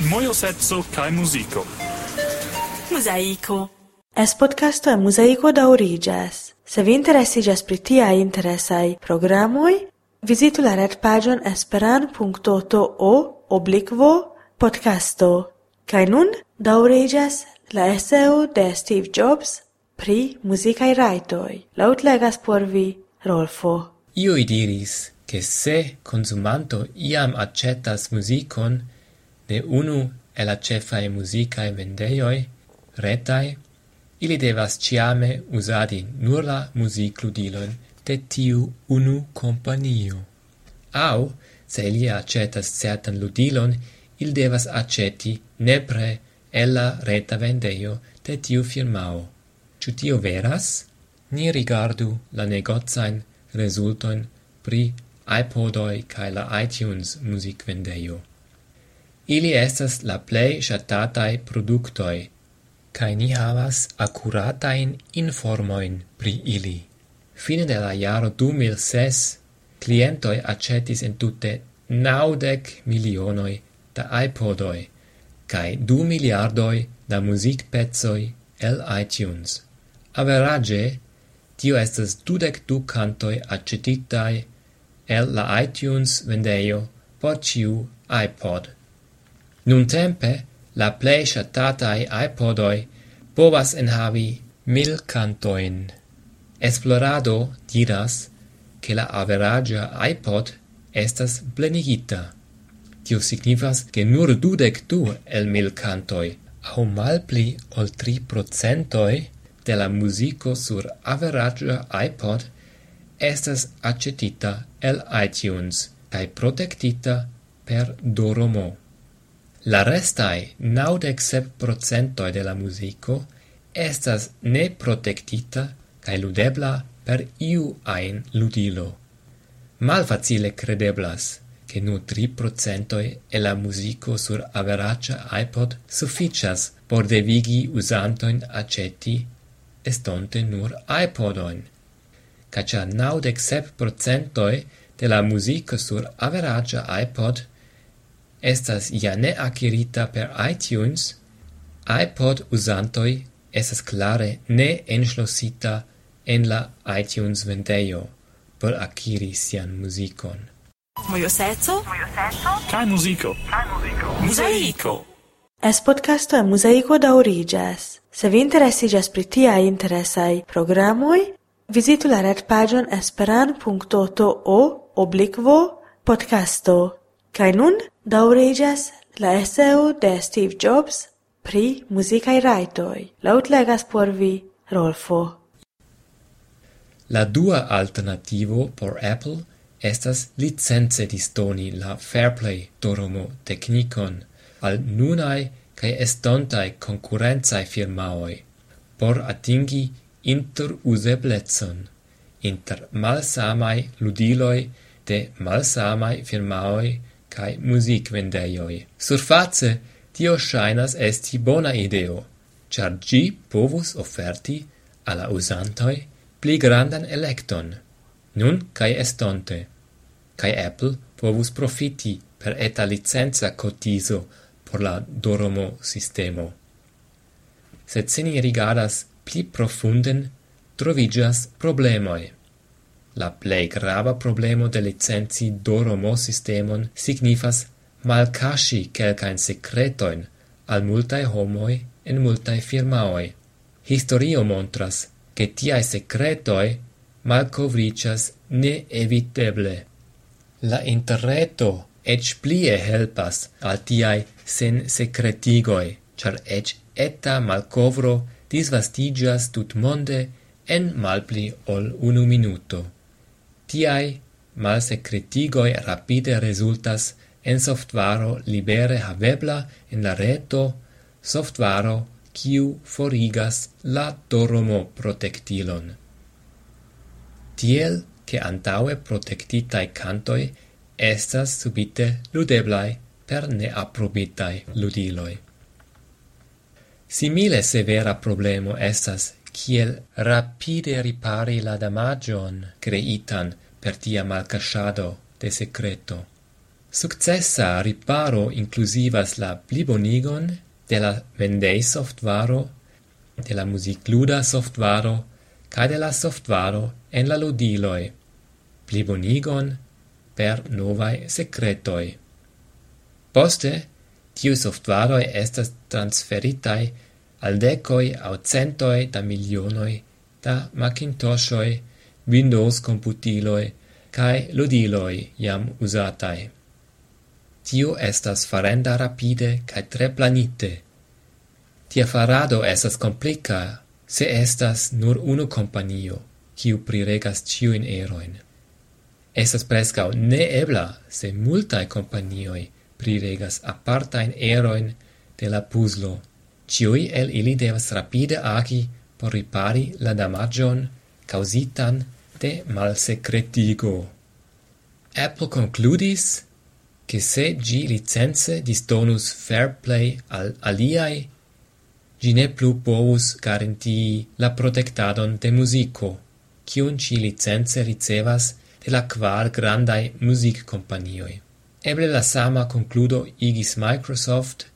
mojosetso kaj muziko. Muzaiko. Es podcasto e Muzaiko daŭriĝas. Se vi interesiĝas pri tiaj interesai programoi, visitu la red pagion esperan.to obliquo podcasto. Kaj nun daŭriĝas la eseo de Steve Jobs pri muzikaj rajtoj. Laŭtlegas por vi Rolfo. Iuj diris, che se consumanto iam accettas musicon, de unu e la cefae musicae vendeioi, retai, ili devas ciame usadi nur la musicludilon de tiu unu companio. Au, se ili acetas certan ludilon, il devas aceti nepre e la reta vendeio de tiu firmao. Ciu tio veras? Ni rigardu la negozain resulton pri iPodoi cae la iTunes musicvendeio. Ili estas la plej ŝatataj produktoj, kaj ni havas akuratajn informojn pri ili. Fine de la jaro 2006, klientoj aĉetis entute naŭdek milionoj da iPodoj kaj du miliardoj da muzikpecoj el iTunes. Average, tio estas dudek du cantoj accetitai el la iTunes vendeio por ciu iPod. Nun tempe, la plei shatatai iPodoi povas enhavi mil cantoin. Esplorado diras che la averagia iPod estas plenigita. Tio signifas che nur dudec du el mil cantoi, au malpli ol tri procentoi de la musico sur averagia iPod estas accetita el iTunes, cae protectita per Doromo. La restai naudec sep procentoi de la musico estas ne protectita cae ludebla per iu ain ludilo. Mal facile credeblas che nur 3 procentoi e la musico sur averacia iPod sufficias por devigi usantoin aceti estonte nur iPodoin. Cacia naudec sep procentoi de la musico sur averacia iPod estas ja ne akirita per iTunes, iPod usantoi estas clare ne enschlossita en la iTunes vendejo por akiri sian muzikon. Mojoseco? Kaj muziko? Muziko! Es podcasto e muzeiko daurigas. Se vi interessi interesigas pri tiaj interesai programoi, visitu la retpaĝon esperan.to oblikvo podcasto. Kai nun daŭriĝas la eseo de Steve Jobs pri musicae raitoi. Laut legas por vi Rolfo. La dua alternativo por Apple estas licence distoni la Fairplay Doromo technicon al nunai cae estontai concurrenzae firmaoi por atingi interuzeblecon inter malsamai ludiloj de malsamai firmaoi cae musicvendeioi. Surface, tio shainas esti bona ideo, char gi povus offerti alla usantoi pli grandan electon, nun cae estonte, cae Apple povus profiti per eta licenza cotiso por la Doromo sistemo. Sed se ni rigadas pli profunden, trovigas problemoi. La plei grava problemo de licenzi Doromo-sistemon signifas malkaŝi kelkajn secretoin al multae homoi en multae firmaoi. Historio montras, che tiae secretoi malcovricias ne eviteble. La interreto ec plie helpas al tiae sen secretigoi, char ec eta malcovro disvastigias tut monde en malpli ol unu minuto. Tiai malsecretigoi rapide resultas en softvaro libere havebla en la reto, softvaro kiu forigas la doromo protectilon. Tiel, che antaue protectitae cantoi estas subite ludeblai per neaprobitae ludiloi. Simile severa problemo estas kiel rapide ripari la damagion creitan per tia malcasciado de secreto. Successa riparo inclusivas la plibonigon de la vendei softvaro, de la musicluda softvaro, ca de la softvaro en la ludiloi, plibonigon per novae secretoi. Poste, tiu softvaroi estas transferitai al decoi au centoi da milionoi da Macintoshoi, Windows computiloi, cae ludiloi iam usatai. Tio estas farenda rapide cae tre planite. Tia farado estas complica, se estas nur unu companio, kiu priregas ciuin eroin. Estas prescau neebla se multae companioi priregas apartain eroin de la puzlo Ciui el ili devas rapide agi por ripari la damagion causitan de malsecretigo. Apple concludis che se gi licenze distonus fair play al aliai, gi ne plu povus garantii la protectadon de musico, cion ci licenze ricevas de la quar grandai music companioi. Eble la sama concludo igis Microsoft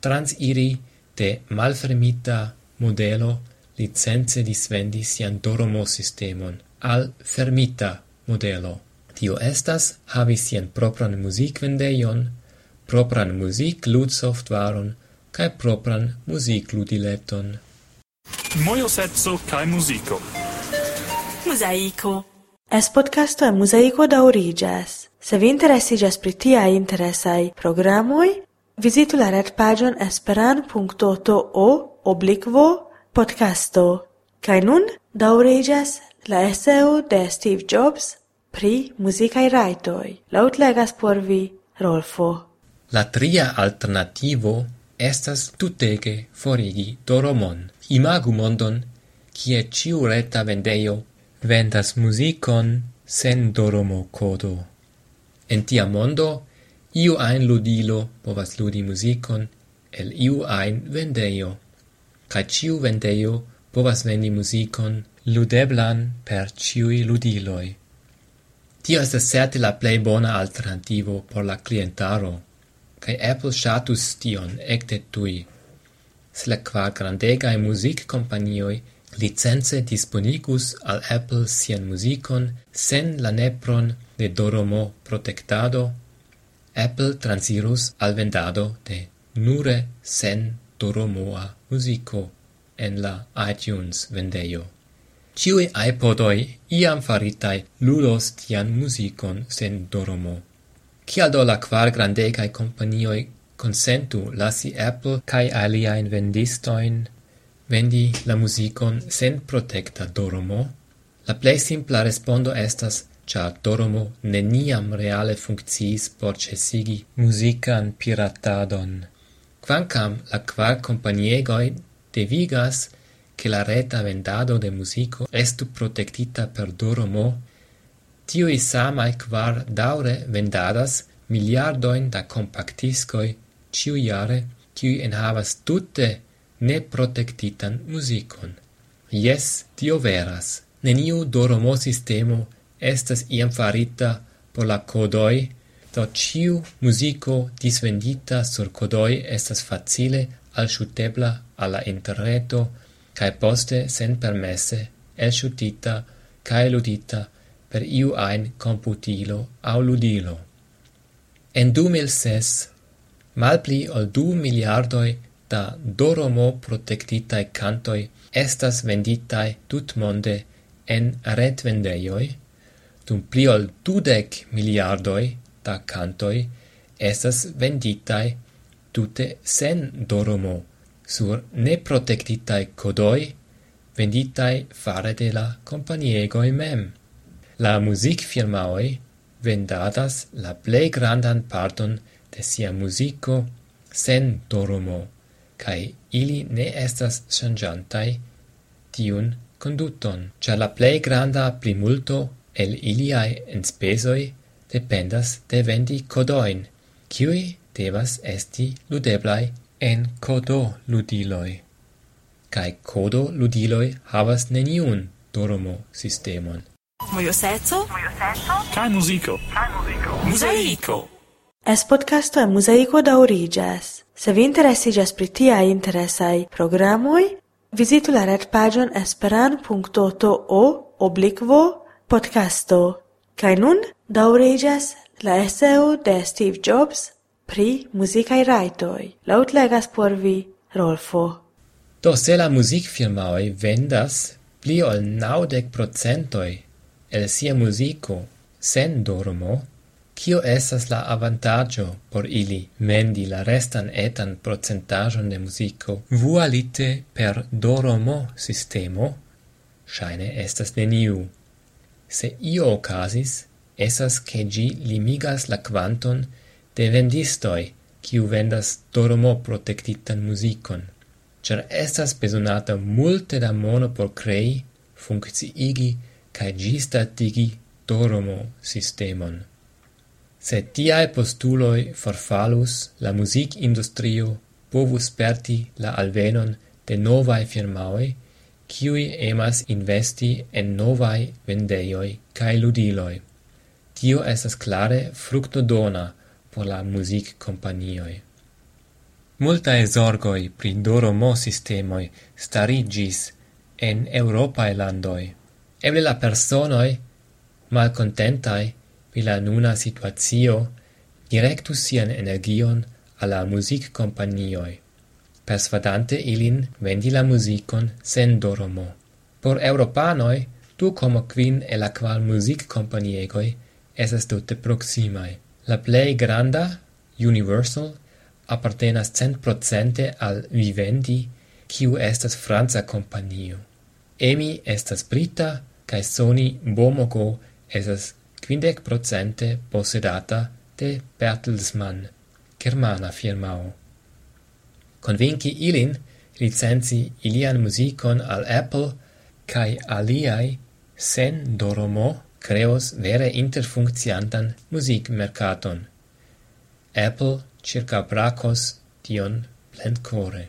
transiri de malfermita modelo licenze disvendi sian Doromo sistemon al fermita modelo. Tio estas havi sian propran muzikvendejon, propran muzik lud softwaron, kai propran muzik ludileton. Mojo setzo kai muziko. Mosaico. Es podcasto e mosaico da origas. Se vi interessigas spritti tiai interessai programoi, visitu la red pagion esperan.to oblikvo podcasto. Kaj nun daŭriĝas la eseo de Steve Jobs pri musicae raitoi. Laut legas por vi Rolfo. La tria alternativo estas tutege forigi doromon. Imagu mondon, kie ciu reta vendeio vendas muzikon sen doromo kodo. En tia mondo, iu ein ludilo povas ludi musicon el iu ein vendeio. Ca ciu vendeio povas vendi musicon ludeblan per ciui ludiloi. Tio estas certe la plei bona alternativo por la clientaro, kaj Apple shatus tion ecte tui. Se la qua grandegae music companioi license disponigus al Apple sian musicon sen la nepron de Doromo protectado, Apple transirus al vendado de nure sen doromoa musico en la iTunes vendeio. Ciui iPodoi iam faritai lulos tian musicon sen doromo. Cial do la quar grandecae companioi consentu lasi Apple cae aliaen vendistoin vendi la musicon sen protecta doromo? La plei simpla respondo estas ĉar Doromo neniam reale funcciis por cesigi musican piratadon. Quancam la kvar kompaniegoj devigas che la reta vendado de musico estu protectita per Doromo, tiui samai kvar daure vendadas miliardoin da compactiscoi ciu iare qui enhavas tutte ne protectitan musicon. Yes, tio veras. Neniu doromo sistemo estas iam farita por la codoi, do ciu musico disvendita sur codoi estas facile alshutebla alla interreto cae poste sen permesse elshutita cae ludita per iu ein computilo au ludilo. En 2006, malpli ol du miliardoi da doromo protectitae cantoi estas venditai tutmonde en retvendeioi, dum pli ol dudec miliardoi da cantoi estas venditai tute sen doromo sur neprotectitai codoi venditai fare de la companiegoi mem. La musicfirmaoi vendadas la plei grandan parton de sia musico sen doromo, cae ili ne estas changiantai tiun conduton, cia la plei granda primulto el iliae enspesoi dependas de vendi codoin, kiui devas esti ludeblai en codo ludiloi. Kai codo ludiloi havas neniun dormo sistemon. Mojoseco? Mojoseco? Kai muziko? Kai! Es podcasto e muzaico da origas. Se vi interessigas pri tiai interessai programoi, visitu la red pagion esperan.to obliquo podcasto, Kai nun daŭriĝas la eseo de Steve Jobs pri musicae raitoi. Laut legas por vi Rolfo. Do se la muzikfirmaoj vendas pli ol naudec procentoi el sia musico sen dormo, Kio esas la avantaggio por ili mendi la restan etan procentajon de musico vualite per doromo sistemo? Shaine estas neniu Se io ocasis, esas che gi limigas la quanton de vendistoi, kiu vendas doromo protectitan musicon. Cer estas besonata multe da mono por crei, funcciigi, cae gistatigi doromo sistemon. Se tiae postuloi forfalus, la music industrio povus perti la alvenon de novae firmaoi, kiui emas investi en novai vendeioi cae ludiloi. Tio estas clare fructodona por la music companioi. Multae zorgoi pri doromo sistemoi starigis en Europae landoi. Eble la personoi, malcontentai pri la nuna situatio, directus sian energion alla music companioi persvadante ilin vendi la musicon sen doromo. Por Europanoi, du como quin e la qual music companiegoi esas tutte proximae. La plei granda, Universal, appartenas cent procente al Vivendi, kiu estas Franza companio. EMI estas brita, cae Sony Bomogo esas quindec procente possedata de Bertelsmann, germana firmao convinci ilin licenzi ilian musicon al Apple cae aliai sen doromo creos vere interfuncciantan musicmercaton. Apple circa bracos tion plentcore.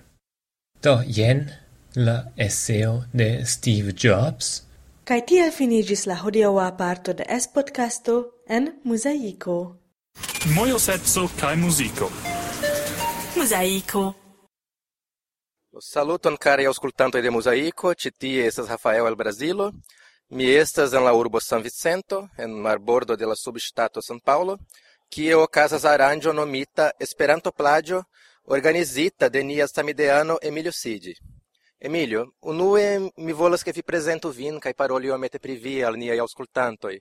Do, jen la esseo de Steve Jobs. Kai tiel finigis la hodiaŭa parto de es podcasto en Mosaico. Mojoseco kaj muziko. Mosaico. Saluton cari auscultantoi de Mosaico, ci tie estas Rafael el Brasilo. Mi estas en la urbo San Vicento, en marbordo de la substato San Paulo, kie ocasas aranjo nomita Esperanto Plagio, organizita de nia samideano Emilio Cidi. Emilio, unue mi volas che vi presentu vin kai paroli iomete pri vi al niaj aŭskultantoj.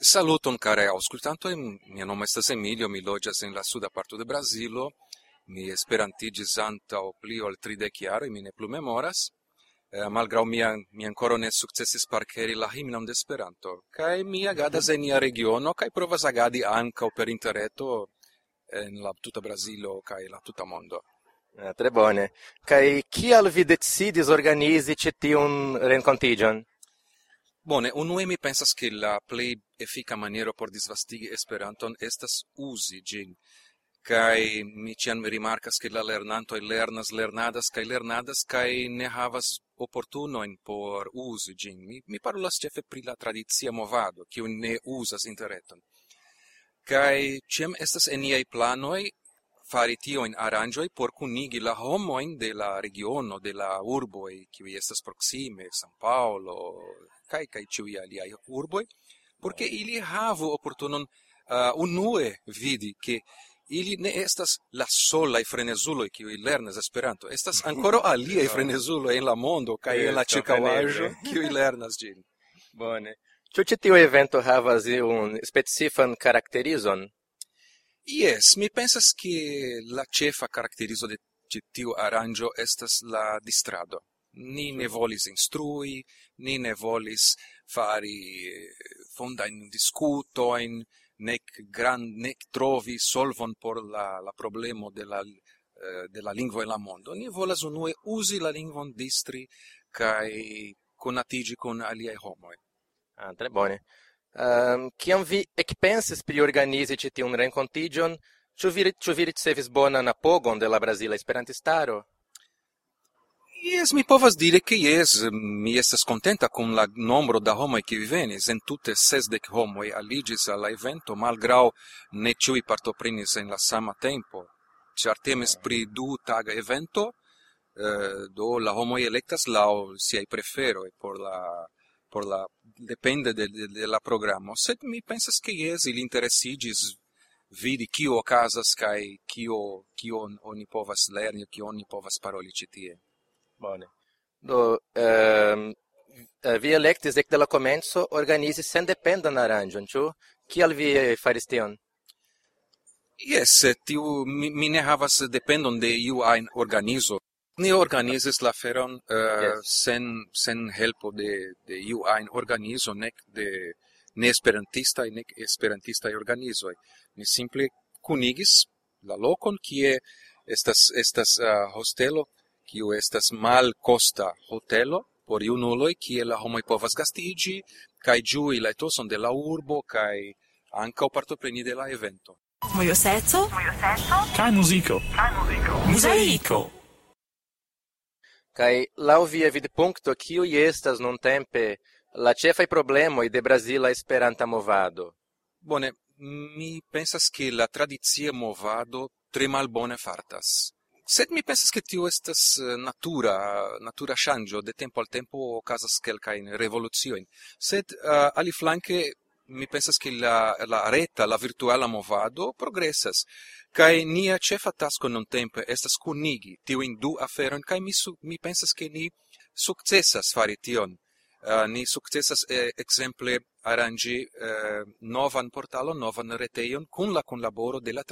Saluton care auscultantoi, mia nome estas Emilio, mi loĝas en la suda parto de Brazilo, mi esperantigis o pli ol tridec jaroj, mi ne plu memoras, eh, malgraŭ mia, mi ancora ne successis parceri la himnon de Esperanto, kaj mi agadas en nia regiono, kaj provas agadi ankaŭ per interreto en la tuta Brazilo kaj la tuta mondo. Eh, tre bone. Kai kial vi decidis organizi ĉi tiun renkontiĝon? Bone, unue mi pensas ke la plej efika maniero por disvastigi Esperanton estas uzi ĝin kai mi cian mi rimarkas ke la lernanto lernas lernadas kai lernadas kai ne havas opportunoin por uso gin mi mi parolas ĉefe pri la tradicia movado kiu ne uzas interreton. Kai chem estas eniaj planoj fari tioin aranjoi por cunigi la homoin de la regiono, de la urboi, qui estas proxime, San Paolo, kai kai ciui aliai urboi, porque ili havu opportunon uh, unue vidi che ili ne estas la sola i frenezulo ki i lernas Esperanto. Estas ancora alia i frenezulo en la mondo kaj en la ĉirkaŭaĵo ki i lernas ĝin. Bone. Ĉu ĉi tiu evento havas un specifan karakterizon? Yes, mi pensas ke la ĉefa karakterizo de ĉi tiu aranĝo estas la distrado. Ni ne hm. volis instrui, ni ne volis fari eh, fondajn diskutojn, nec grand nec trovi solvon por la la problemo de la eh, de la lingvo en la mondo. Ni volas unue uzi la lingvon distri kai conatigi con aliai homoi. Ah tre bone. Um, kiam vi ekpensis pri organizi ĉi tiun renkontiĝon ĉu vi ĉu vi ricevis bonan apogon de la brazila esperantistaro? Yes, mi povas dire che yes, mi estas contenta con la nombro da homoi che venis, en tutte sesdec homoi aligis alla evento, malgrau ne ciui partoprenis en la sama tempo. Ciar temes pri du taga evento, eh, do la homoi electas lau siai preferoi por la por la depende de, de, de la programo sed mi pensas che yes, il interessigis vidi kio okazas kai kio kio oni povas lerni kio oni povas paroli citie. Bone. Do, ehm, eh, vi electis ec de la comenzo organizi sendependan aranĝon, ciu? Kial vi faris tion? Yes, eh, tiu mi, mi ne havas dependon de iu ein organizo. Ni organizis la feron uh, yes. sen sen helpo de de iu ein organizo nek de ne esperantista nek esperantista organizo. Ni simple kunigis la lokon kie estas estas uh, hostelo kiu estas mal costa hotelo por iunuloi, kie la homoi povas gastigi, cae giui la etoson de la urbo, cae ancao partopreni de la evento. Mojoseco, cae musico, museico. Cae lau via vidpuncto, kiui estas non tempe la cefai problemoi de Brasila esperanta movado? Bone, mi pensas che la tradizia movado tre malbone fartas sed mi pensas che tio estas eh, natura natura shangio. De tempo al tempo casas quelcain in sed eh, uh, ali flanke mi pensas che la la reta la virtuala movado progressas kai nia cefa tasco non tempo estas kunigi tio in du aferon kai mi su, mi pensas che ni successas fari tion. Uh, ni successas eh, exemple arrangi eh, novan portalo, novan reteion, cun la collaboro de la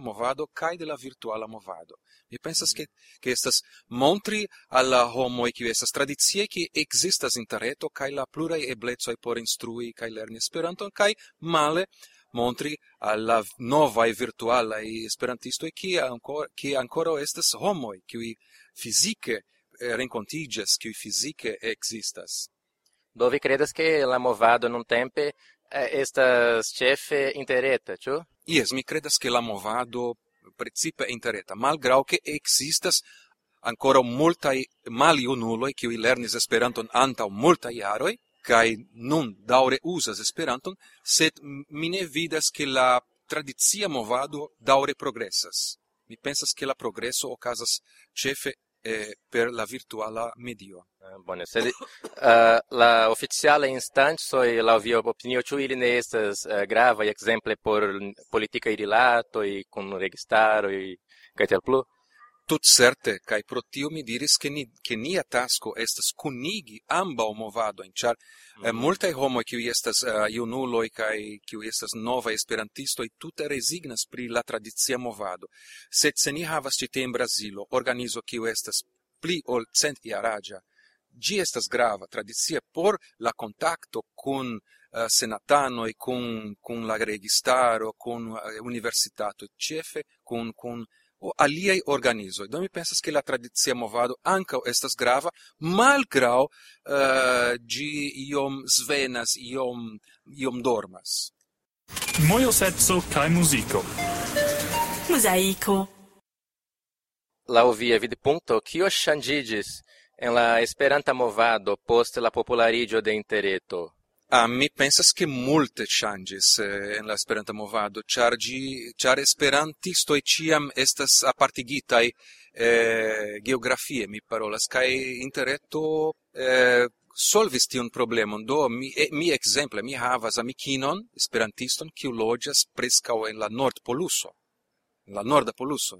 movado cae de la virtuala movado. Mi pensas mhm. che, mm estas montri alla la homoj kiu estas tradicie ke ekzistas interreto cae la plurai eblezoi por instrui cae lerni Esperanton cae male montri alla nova e virtuala e virtualaj e che ancora che ancora estas homoi qui fizike eh, renkontiĝas, qui fizike existas. Dove credas che la movado non tempe eh, estas chefe intereta, ĉu? Yes, mi credas che la movado principe intereta, malgrau che existas ancora multai maliunuloi qui lernis Esperanton antau multai jaroi, kai nun daure usas Esperanton, sed mi ne vidas che la tradizia movado daure progressas. Mi pensas che la progresso ocasas chefe eh, per la virtuala medio. Eh, bone, sed uh, la oficiala instanti e la via opinio ĉu ili ne estas eh, uh, grava ekzemple por politikaj con kun e kaj tiel plu? Tut certe, kai pro tio mi diris che, ni, che nia tasco estas kunigi amba o movado in char mm -hmm. eh, mhm. multae homoi estas uh, iunuloi kai qui estas nova esperantisto e tuta resignas pri la tradicia movado. Sed se ni havas cite in Brasilo organizo qui estas pli ol cent iaragia, gi estas grava tradicia por la contacto con uh, e con, con la registaro, con uh, eh, universitato, chefe con, con o aliai organizoi. Do mi pensas che la tradizia movado anca estas grava, malgrau uh, gi iom svenas, iom, iom dormas. Mojosetso kai muziko. Mosaico. Lau via vidpunkto kio ŝanĝiĝis en la Esperanta movado post la populariĝo de Interreto. Ah, mi pensas che multe changes eh, en la Esperanta movado, char gi char esperantisto e ciam estas apartigitai eh, geografie mi parolas kai interetto eh, solvis tion problemon. Do mi e, mi ekzemple mi havas amikinon esperantiston kiu loĝas preskaŭ en la nordpoluso la norda poluso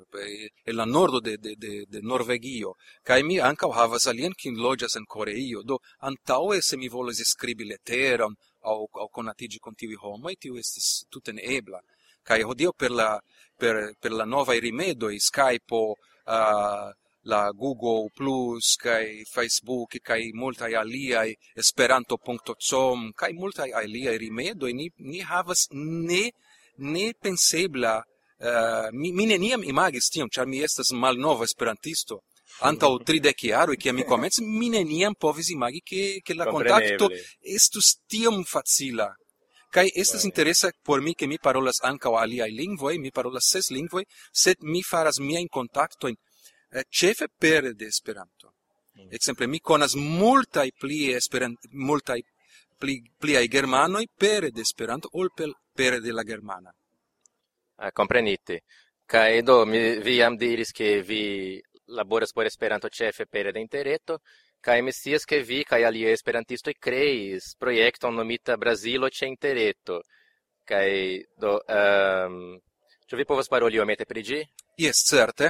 e la nordo de de de de Norvegio. Kaj mi ankaŭ havas alien kin lojas en Koreio do antaŭe se mi volas skribi leteron au au konatigi kun tiuj homo tiu estis tute neebla. Kaj hodio per la per per la nova rimedoj Skype uh, la Google Plus kai Facebook kaj multa alia Esperanto.com kaj multa alia rimedo ni ni havas ne ne pensebla uh, mi, mi neniam imagis tion, ĉar mi estas malnova esperantisto, antau tridec iaro, che mi comenz, mi neniam povis imagi che, che la contacto estus tiam facila. Kai estas interesa por mi che mi parolas ancau aliai lingvoi, mi parolas ses lingvoi, sed mi faras mia in contacto in eh, chefe per de Esperanto. Mm. Exemple, mi conas multai pli Esperant, multai pli, pli ai germanoi per de Esperanto, ol per, per de la germana. Ah, comprenite. Kai do mi vi am diris ke vi laboras por Esperanto Chefe pere de Intereto mi misias ke vi kai aliaj esperantistoj creis projekton nomita Brasilo ĉe Intereto. Kai do um, Ĉu vi povas paroli iomete pri ĝi? Yes, certe.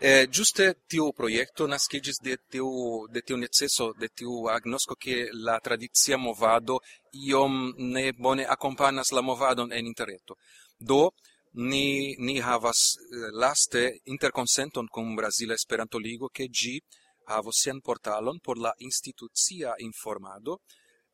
Eh, giuste tiu proiecto nascigis de tiu, de tiu necesso, de tiu agnosco che la tradizia movado iom ne bone accompanas la movadon en interreto. Do, ni ni havas eh, laste interconsenton cum Brasile Esperanto Ligo ke ĝi havos sian portalon por la institucia informado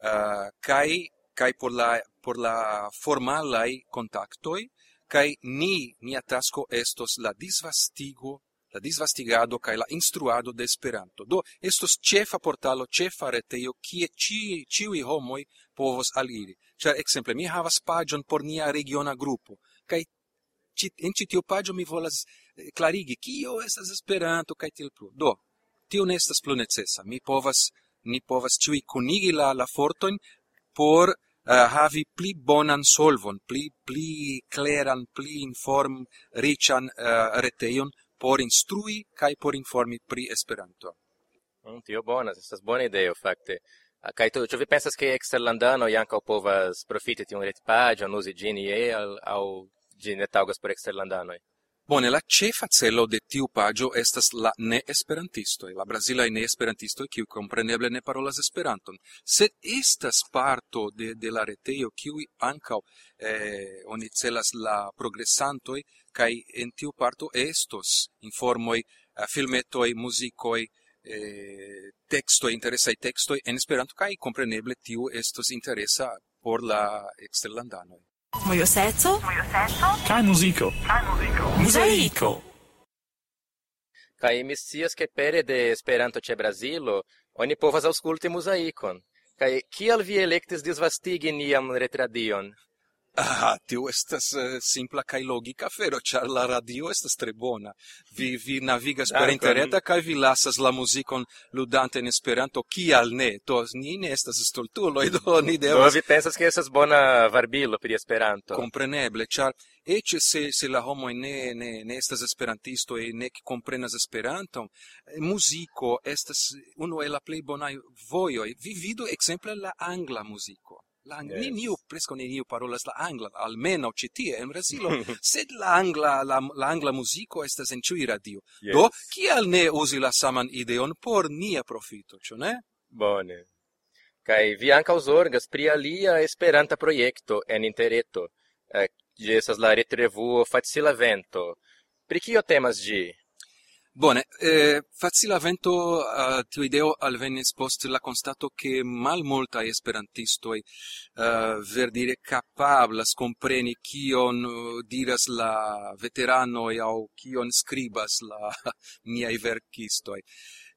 eh, uh, kai kai por la por la formalaj contactoi kai ni nia tasko estos la disvastigo la disvastigado kai la instruado de Esperanto. Do estos chefa portalo, chefa retejo kie ci ciui homoi povos aliri. Ĉar exemple mi havas pagion por nia regiona grupo kai en ci tiu pagio mi volas eh, clarigi kio estas Esperanto kaj tiel plu. Do, tio ne estas plu necesa. Mi povas ni povas ĉiuj kunigi la la fortojn por uh, havi pli bonan solvon, pli pli kleran, pli inform riĉan uh, retejon por instrui kaj por informi pri Esperanto. Mm, tio bonas, estas bona ideo fakte. Ah, kaj tu, ĉu vi pensas ke eksterlandanoj ankaŭ povas profiti tiun retpaĝon uzi ĝin je al aŭ ĝi ne taŭgas por eksterlandanoj. Bone, la cefa celo de tiu pagio estas la neesperantistoj, la brasilai ne-esperantistoi, kiu kompreneble ne parolas Esperanton, sed estas parto de, de la reteio, kiu ankaŭ eh, oni celas la progressantoi, kaj en tiu parto estos informoj, eh, filmetoj, muzikoj, eh, textoi, interesai textoi en Esperanto, kai compreneble tiu estos interesa por la exterlandanoi. Mojo seco? Kaj muziko. Kaj muziko. Muzaiko. Kaj mi scias ke pere de Esperanto ĉe Brazilo oni povas aŭskulti muzaikon. Kaj kial vi elektis disvastigi nian retradion? Ah, tio estas uh, simpla kaj logika afero, ĉar la radio estas tre bona. Vi vi navigas per interreta kaj vi lasas la muzikon ludante en Esperanto, kial ne? Do ni ne estas stultuloj, do ni devas... Do vi pensas ke estas bona varbilo pri Esperanto. Kompreneble, ĉar eĉ se se la homoj ne ne ne estas esperantisto e ne komprenas Esperanton, eh, muziko estas unu el la plej bonaj vojoj. Vi vidu ekzemple la angla muziko la angla yes. neniu presco neniu parolas la angla almeno ci tie in brasilo sed la angla la, la angla musico estas en ĉiuj radio yes. do kial ne usi la saman ideon por nia profito cio ne bone kai vi anca usorgas pri alia esperanta proiecto en interreto eh, ĝi eh, esas la retrevuo Facila Vento pri kio temas gi? Bone, eh, facila vento uh, tiu ideo alvenis post la constato che mal multa esperantistoi uh, ver dire capablas compreni kion uh, diras la veteranoi au kion scribas la niai verkistoi.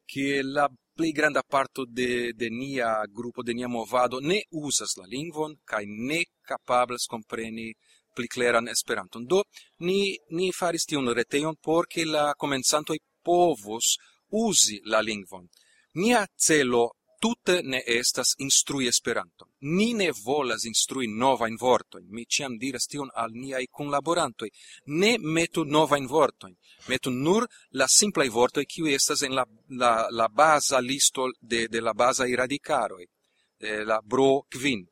Che la plei granda parto de de nia gruppo de nia movado ne usas la lingvon kai ne capablas compreni pli kleran Esperanton. Do ni ni faris tion retejon por la comenzanto povus usi la lingvon. Nia celo tutte ne estas instrui Esperanton. Ni ne volas instrui nova in vortojn. Mi ciam diras tion al niai kunlaborantoj. Ne metu nova in vortojn. Metu nur la simplaj vortoj kiu estas en la la la baza listo de de la baza iradikaroj. Eh, la bro kvin.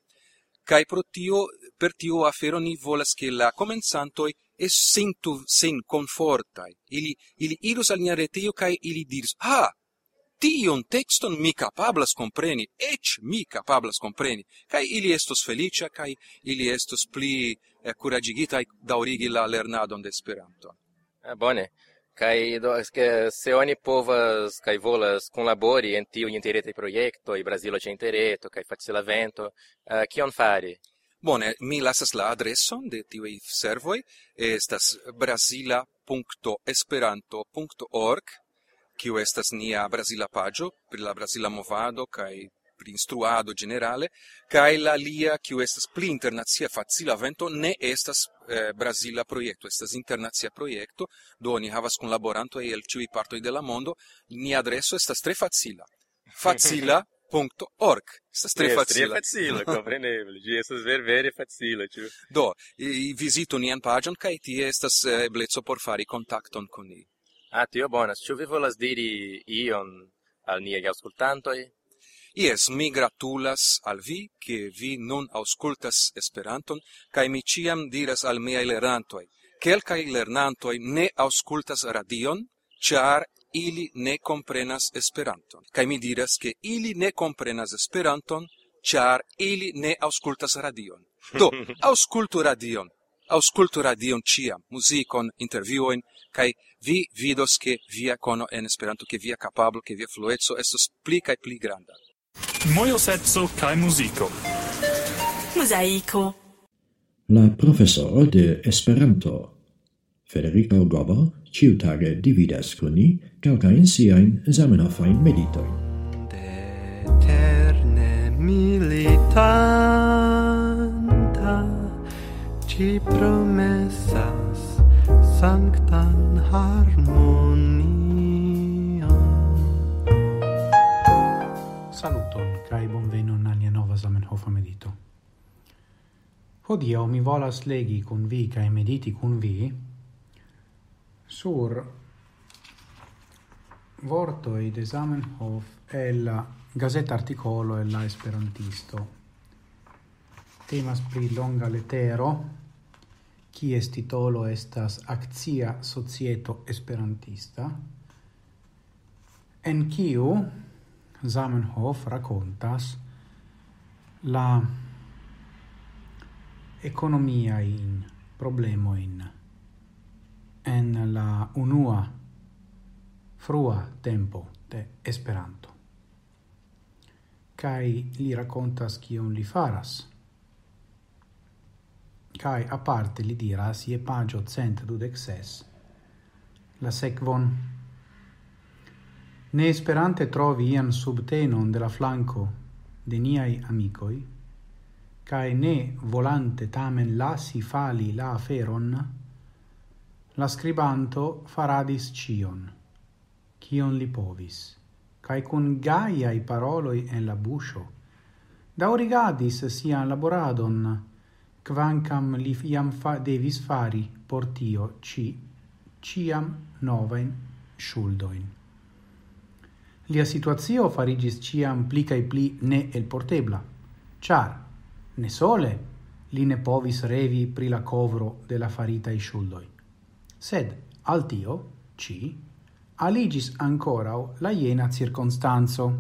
Kai pro tio per tio afero ni volas che la comenzantoi es sentu sen confortai. Ili, ili irus al nia reteio cae ili dirus, ah, tion texton mi capablas compreni, ec mi capablas compreni, cae ili estos felicia, cae ili estos pli eh, curagigitai daurigi la lernadon de Esperanto. Ah, bone. Kai do que se oni povas kai volas collabori labori en tiu interete projekto i Brasilo ĉe intereto kai facila vento, uh, kion fari? Bone, mi lasas la adreson de tiui servoi, estas brasila.esperanto.org, kiu estas nia brasila pagio, pri la brasila movado kaj pri instruado generale, kaj la lia, kiu estas pli internazia facila vento, ne estas eh, brasila projekto, estas internacia projekto, do ni havas kunlaborantoj el ciui partoi de la mondo, nia adreso estas tre facila. Facila Punto org. Estas tre facile. Tre facile, compreneble. Gi estas ver vere facile, ĉu. Do, i, vizitu nian paĝon kaj tie estas eh, ebleco por fari kontakton kun ni. Ah, tio bonas. Ĉu vi volas diri ion al niaj aŭskultantoj? Ies, mi gratulas al vi, che vi nun auscultas Esperanton, cae mi ciam diras al miei lerantoi, quelcae lernantoi ne auscultas radion, char ili ne comprenas Esperanton. Kaj mi diras ke ili ne comprenas Esperanton, ĉar ili ne aŭskultas radion. Do, aŭskultu radion. Aŭskultu radion ĉiam, muzikon, intervjuojn kaj vi vidos ke via kono en Esperanto, ke via kapablo, ke via fluetso estos pli kaj pli granda. Mojoseco kaj muziko. Mosaico. La profesoro de Esperanto Federico Gobo ciutage dividas con ni calcain siain Zamenhofain meditoin. Eterne militanta ci promessas sanctan harmonion. Saluton, cae bonvenon alia nova Zamenhofa medito. Hodio mi volas legi con vi cae mediti con vi sur vorto e de Zamenhof la gazeta articolo e la esperantisto. Temas pri longa letero, kies titolo estas actia Societo Esperantista, en kiu Zamenhof racontas la economia in problemo in en la unua frua tempo de Esperanto. Kai li racontas kion li faras. Kai aparte li diras je pagio cent dudexes. la sekvon. ne esperante trovi ian subtenon de la flanco de niai amicoi, cae ne volante tamen lasi fali la aferon, la scribanto faradis cion cion li povis, cae cun gaiai paroloi en la buscio, daurigadis sian laboradon, quancam li iam fa devis fari portio ci, ciam novain shuldoin. Lia situazio farigis ciam pli cae pli ne el portebla, char, ne sole, li ne povis revi pri la covro de la farita i shuldoi. Sed, al tio, ci, aligis ancorau la iena circonstanzo.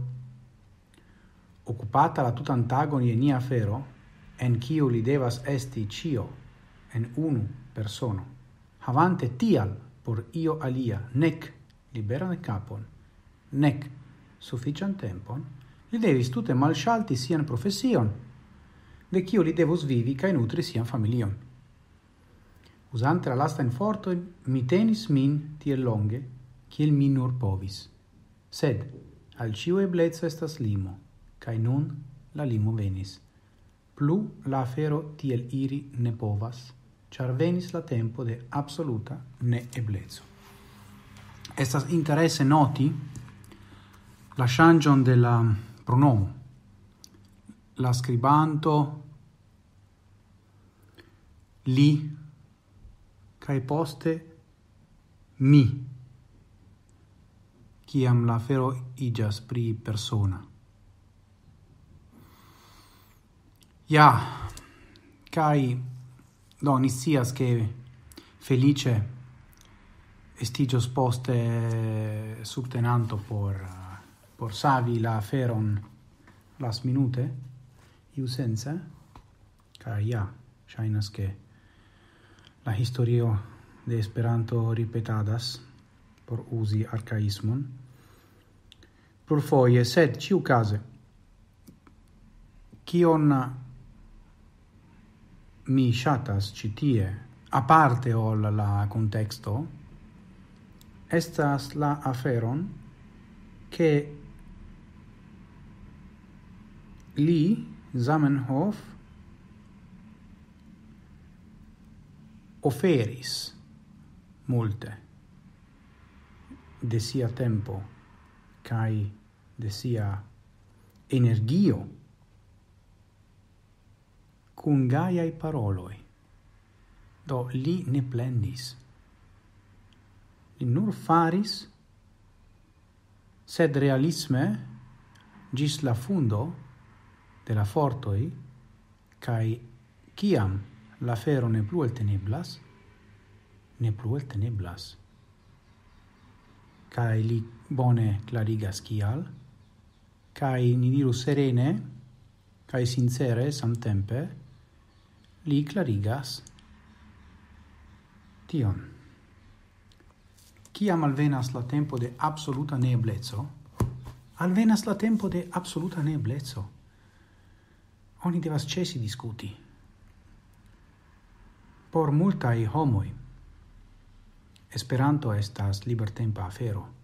Occupata la tutantagon je nia fero, en kiu li devas esti cio, en unu persono, havante tial por io alia nec liberan capon, nec suffician tempon, li devis tute malshalti sian profession, de cio li devus vivi cae nutri sian familion. Usante la lasta in forto, mi tenis min tiel longe, kiel mi nur povis. Sed, al ciu eblezzo estas limo, cae nun la limo venis. Plu la afero tiel iri ne povas, char venis la tempo de absoluta ne eblezzo. Estas interesse noti la changion de la pronomo. La scribanto li cae poste mi ciam la fero igas pri persona. Ja, kai do ni che felice estigios poste subtenanto por por savi la feron las minute iu sense ca ja shainas che la historio de Esperanto ripetadas por usi arcaismon plurfoje, sed ĉiukaze kion mi shatas citie a aparte ol la contexto, estas la aferon che li Zamenhof oferis multe de sia tempo kai de sia energio cun gaiai paroloi. Do li ne plendis. Li nur faris, sed realisme, gis la fundo de la fortoi, cae ciam la fero ne plu el teneblas, ne plu el teneblas. Cae li bone clarigas cial, kai ni diru serene, kai sincere samtempe, li clarigas tion. Cia malvenas la tempo de absoluta neblezzo, alvenas la tempo de absoluta neblezzo. Oni devas cesi discuti. Por multae homoi, Esperanto estas libertempa afero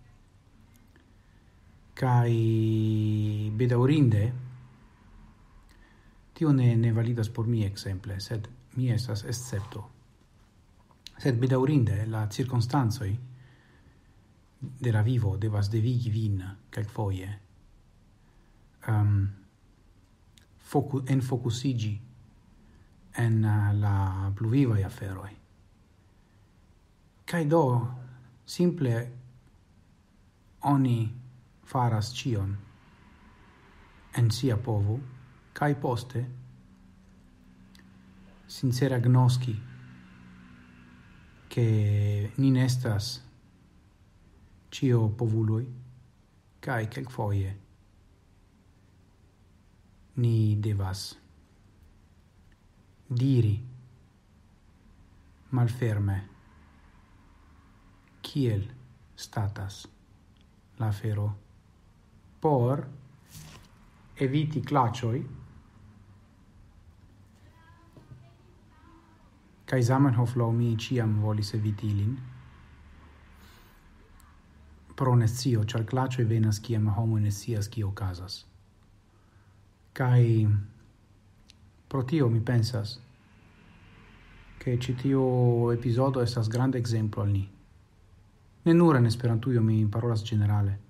kai bedaurinde? Tio ne ne validas por mi exemple sed mi estas escepto. Sed bedaurinde la cirkonstancoj de la vivo devas devigi vin kelkfoje. Um, focu, en focusigi en la ia aferoi. Cai do, simple, oni faras cion en sia povo kai poste sincera gnoski che nin nestas cio povului kai kelk foie ni devas diri malferme kiel statas la fero por eviti clacioi kai Zamenhof lo mi ciam volis eviti ilin pro nescio, char clacioi venas ciam homo nescias cio casas. Kai pro tio mi pensas che citio episodio estas grande exemplo al ni. Ne nur en esperantuio mi parolas generale,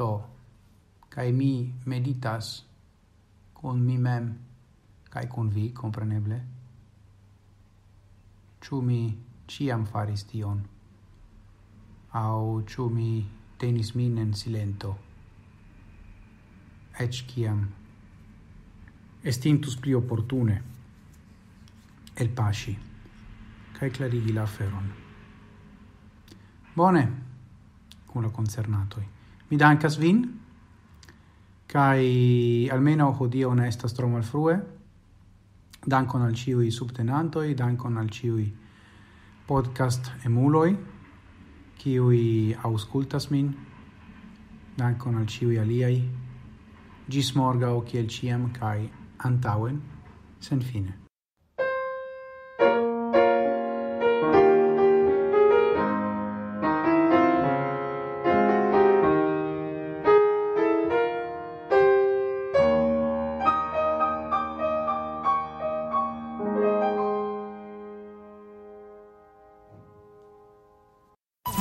do kai mi meditas con mi mem kai con vi compreneble ciu mi ciam faris tion? Au ciu mi tenis min en silento? Ec ciam estintus pli opportune el paci cae clarigi la feron Bone, cum la concernatoi. Mi dankas vin, kai almeno hodio ne estas tro malfrue. Dankon al ciui subtenantoi, dankon al ciui podcast emuloi, kiui auscultas min, dankon al ciui aliai, gis morgau kiel ciam kai antauen, sen fine.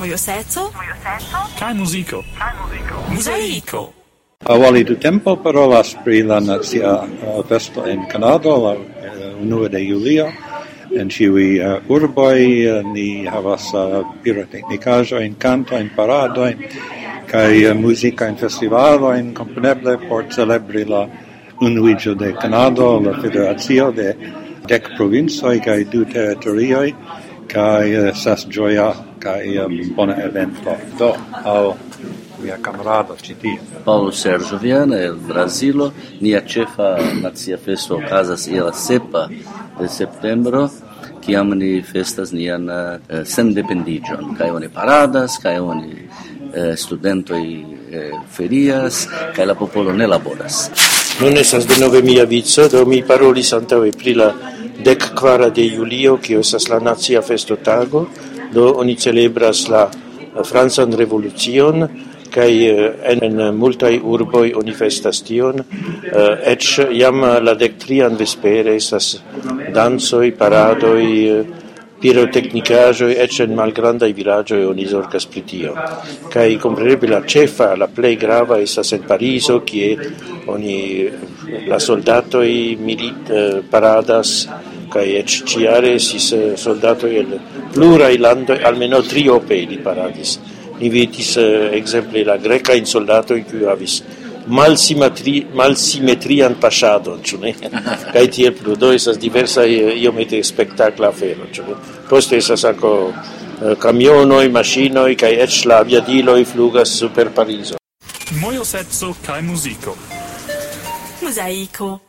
mojoseco kai muziko. Muziko. Avali du tempo parolas pri la nacia uh, festo en canada la uh, unua de julio, en ciui uh, urboi uh, ni havas uh, pirotecnicajo in canto in parado in kai uh, musica in festivalo in componeble por celebri la unuigio de Canado la federazio de dec provincioi kai du territorioi kai eh, estas gioia kai um, bona evento. Do al mia camarado citi Paulo Sergio Viana el Brasilo. Nia cefa nazia festo casas la sepa de septembro. Kiam ni festas nian uh, sendependigion. Kai oni paradas kai oni uh, studentoj uh, ferias kai la popolo ne laboras Nun de nove mia vico, do mi parolis antaŭe pri la dec quara de julio, kio estas la nazia festotago, do oni celebras la eh, Franzan revolucion, kai eh, en, en multai urboi oni festas tion, eh, ec jam la dectrian vespere esas dansoi, paradoi, Pirotecnicaĵoj eĉ en malgrandaj vilaĝoj oni zorgas pri tio. Kaj kompreneble la cefa la play grava estas en pariso kie oni la soldatoj milit eh, paradas kaj eĉ si estis soldato el plura almeno trio triope ili paradis. Ni vidis eh, la greca la grekajn soldatojn kiuj havis malsimetri, malsimetrian pasadon, ĉu ne? Kaj tiel plu, do estas diversaj eh, iomete spektakla afero, ĉu ne? Poste estas ankaŭ uh, kamionoj, maŝinoj kaj eĉ la aviadiloj flugas super Parizo. Mojoseco kaj muziko. Mosaico.